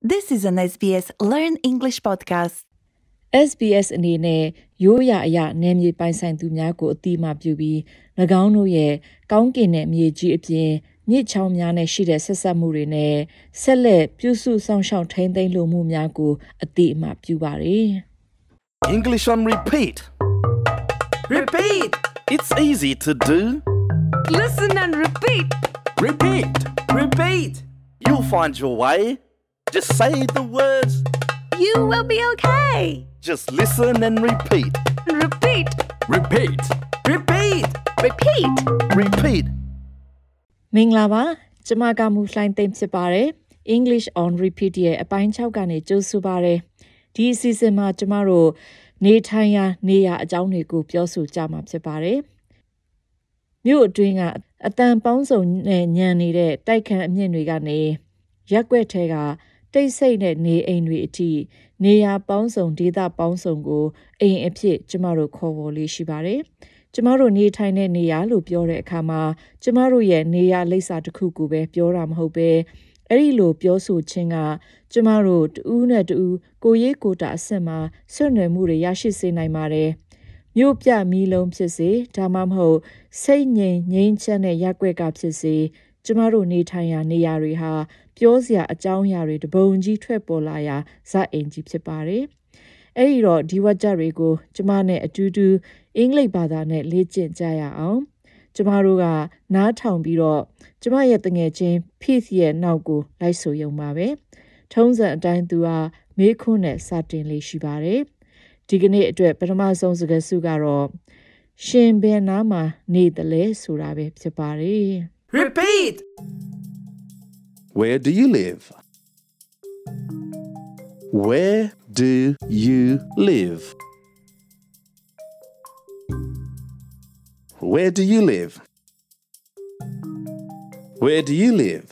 This is an SBS Learn English podcast. SBS အနေနဲ့ရိုးရာအရာနယ်မြေပိုင်ဆိုင်သူများကိုအတိအမှပြုပြီး၎င်းတို့ရဲ့ကောင်းကင်တဲ့မြေကြီးအပြင်မြစ်ချောင်းများနဲ့ရှိတဲ့ဆက်ဆက်မှုတွေနဲ့ဆက်လက်ပြုစုဆောင်ရှောက်ထိန်းသိမ်းလိုမှုများကိုအတိအမှပြုပါတယ် English on repeat. Repeat! It's easy to do. Listen and repeat! Repeat. Repeat! You'll find your way. Just say the words. You will be okay. Just listen and repeat. Repeat! Repeat. Repeat! Repeat. Repeat. မင်္ဂလာပါကျမကမူလှိုင်းသိမ့်ဖြစ်ပါတယ် English on repeat ရဲ့အပိုင်း6ကနေကြိုးဆိုပါရယ်ဒီအစီအစဉ်မှာကျမတို့နေထိုင်ရာနေရာအကြောင်းတွေကိုပြောဆိုကြမှာဖြစ်ပါတယ်မြို့အတွင်းကအတန်ပေါင်းစုံနဲ့ညံနေတဲ့တိုက်ခန်းအမြင့်တွေကနေရက်ွက်ထဲက တိတ်ဆိတ်တဲ့နေအိမ်တွေအထိနေရာပေါင်းစုံဒေသပေါင်းစုံကိုအိမ်အဖြစ်ကျမတို့ခေါ်ဝေါ်လေးရှိပါတယ်ကျမတို့နေထိုင်တဲ့နေရာလို့ပြောတဲ့အခါမှာကျမတို့ရဲ့နေရာလိပ်စာတစ်ခုကိုပဲပြောတာမဟုတ်ပဲအဲ့ဒီလိုပြောဆိုခြင်းကကျမတို့တူးနဲ့တူးကိုရေးကိုတာအဆင့်မှာဆွနွယ်မှုတွေရရှိစေနိုင်ပါတယ်မြို့ပြမီးလုံးဖြစ်စေဒါမှမဟုတ်စိတ်ငြိမ်ငြိမ်းချမ်းတဲ့ရက်ွက်ကဖြစ်စေကျမတို့နေထိုင်ရာနေရာတွေဟာ ပြောစရာအကြောင်းအရာတွေတပုံကြီးထွက်ပေါ်လာရာဇာတ်အိမ်ကြီးဖြစ်ပါတယ်အဲ့ဒီတော့ဒီဝါကြတွေကိုကျမနဲ့အတူတူအင်္ဂလိပ်ဘာသာနဲ့လေ့ကျင့်ကြရအောင်ကျမတို့ကနားထောင်ပြီးတော့ကျမရဲ့တငယ်ချင်း Peace ရဲ့နောက်ကိုလိုက်ဆိုရုံပါပဲထုံးစံအတိုင်းသူဟာမေးခွန်းနဲ့စတင်လေးရှိပါတယ်ဒီကနေ့အတွက်ပထမဆုံးစကားစုကတော့ရှင်ဘယ်နားမှာနေတယ်လဲဆိုတာပဲဖြစ်ပါတယ် Repeat! Where do you live? Where do you live? Where do you live? Where do you live?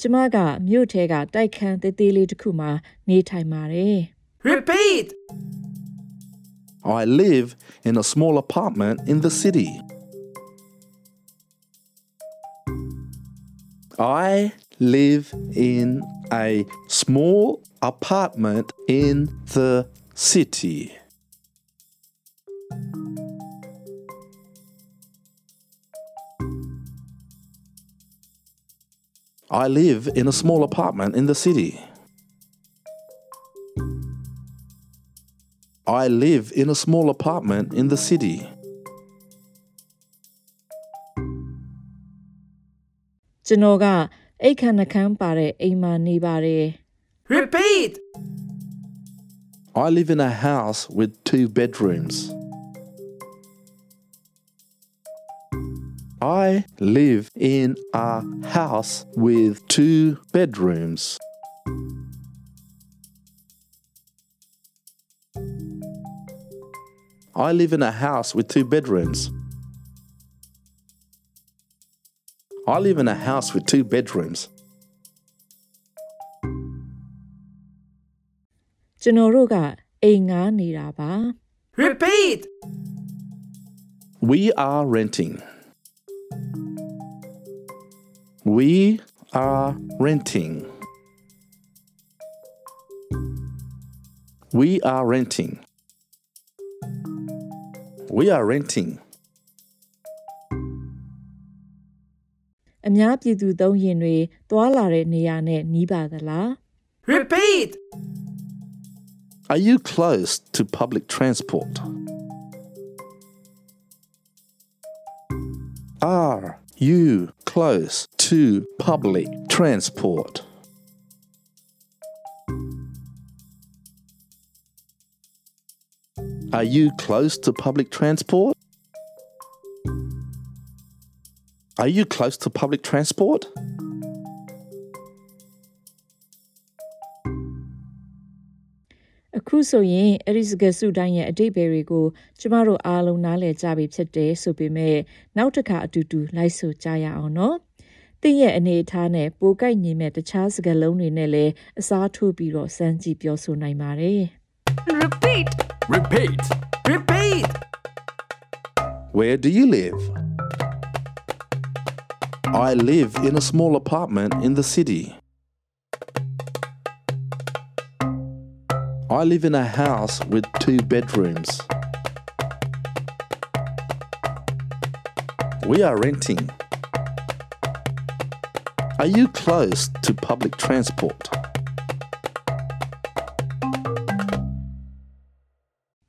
ကျမကမြို့ထဲကတိုက်ခန်းသေးသေးလေးတစ်ခုမှာနေထိုင်ပါတယ် Repeat! I live in a small apartment in the city. I live in a small apartment in the city. I live in a small apartment in the city. I live in a small apartment in the city. ကျွန်တော်ကအိတ်ခမ်းနှခမ်းပါတဲ့အိမ်မှာနေပါတယ် Repeat! I live in a house with two bedrooms. I live in a house with two bedrooms. I live in a house with two bedrooms. I live in a house with two bedrooms. ကျွန်တော်တို့ကအိမ်ငားနေတာပါ Repeat! We are renting. We are renting. We are renting. We are renting. အများပြည်သူသုံးရင်တွေတွာလာတဲ့နေရာနဲ့နီးပါသလား Repeat! Are you close to public transport? Are you close to public transport? Are you close to public transport? Are you close to public transport? အခုဆိုရင်အဲ့ဒီစကားစုတိုင်းရဲ့အတိတ်ဘယ်တွေကိုကျမတို့အားလုံးနားလည်ကြပြီဖြစ်တယ်ဆိုပေမဲ့နောက်တစ်ခါအတူတူလိုက်ဆိုကြရအောင်နော်တင့်ရဲ့အနေအထားနဲ့ပိုကိုက်ညီမဲ့တခြားစကားလုံးတွေနဲ့လည်းအစားထိုးပြီးတော့စမ်းကြည့်ပြောဆိုနိုင်ပါတယ် Repeat! Repeat. Repeat! Where do you live? I live in a small apartment in the city. I live in a house with two bedrooms. We are renting. Are you close to public transport?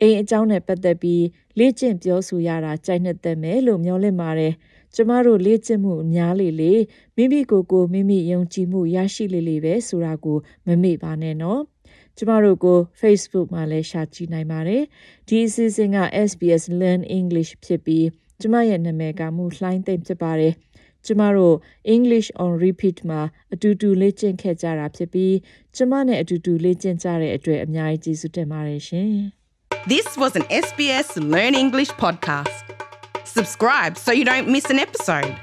အိမ်အကြောင်းနဲ့ပတ်သက်ပြီးလေ့ကျင့်ပြောဆိုရတာကြိုက်နှစ်သက်မယ်လို့မျှော်လင့်ပါတယ်။ကျမတို့လေ့ကျင့်မှုအများလေလေမိမိကိုယ်ကိုမိမိယုံကြည်မှုရရှိလေလေပဲဆိုတာကိုမမေ့ပါနဲ့နော်။ကျမတို့ကို Facebook မှာလည်းရှာကြည့်နိုင်ပါတယ်။ဒီအစီအစဉ်က SBS Learn English ဖြစ်ပြီးကျမရဲ့နာမည်ကမူလှိုင်းသိမ့်ဖြစ်ပါတယ်။ကျမတို့ English on repeat မှာအတူတူလေ့ကျင့်ခဲ့ကြတာဖြစ်ပြီးကျမနဲ့အတူတူလေ့ကျင့်ကြတဲ့အတွက်အများကြီးကျေးဇူးတင်ပါတယ်ရှင်။ This was an SBS Learn English podcast. Subscribe so you don't miss an episode.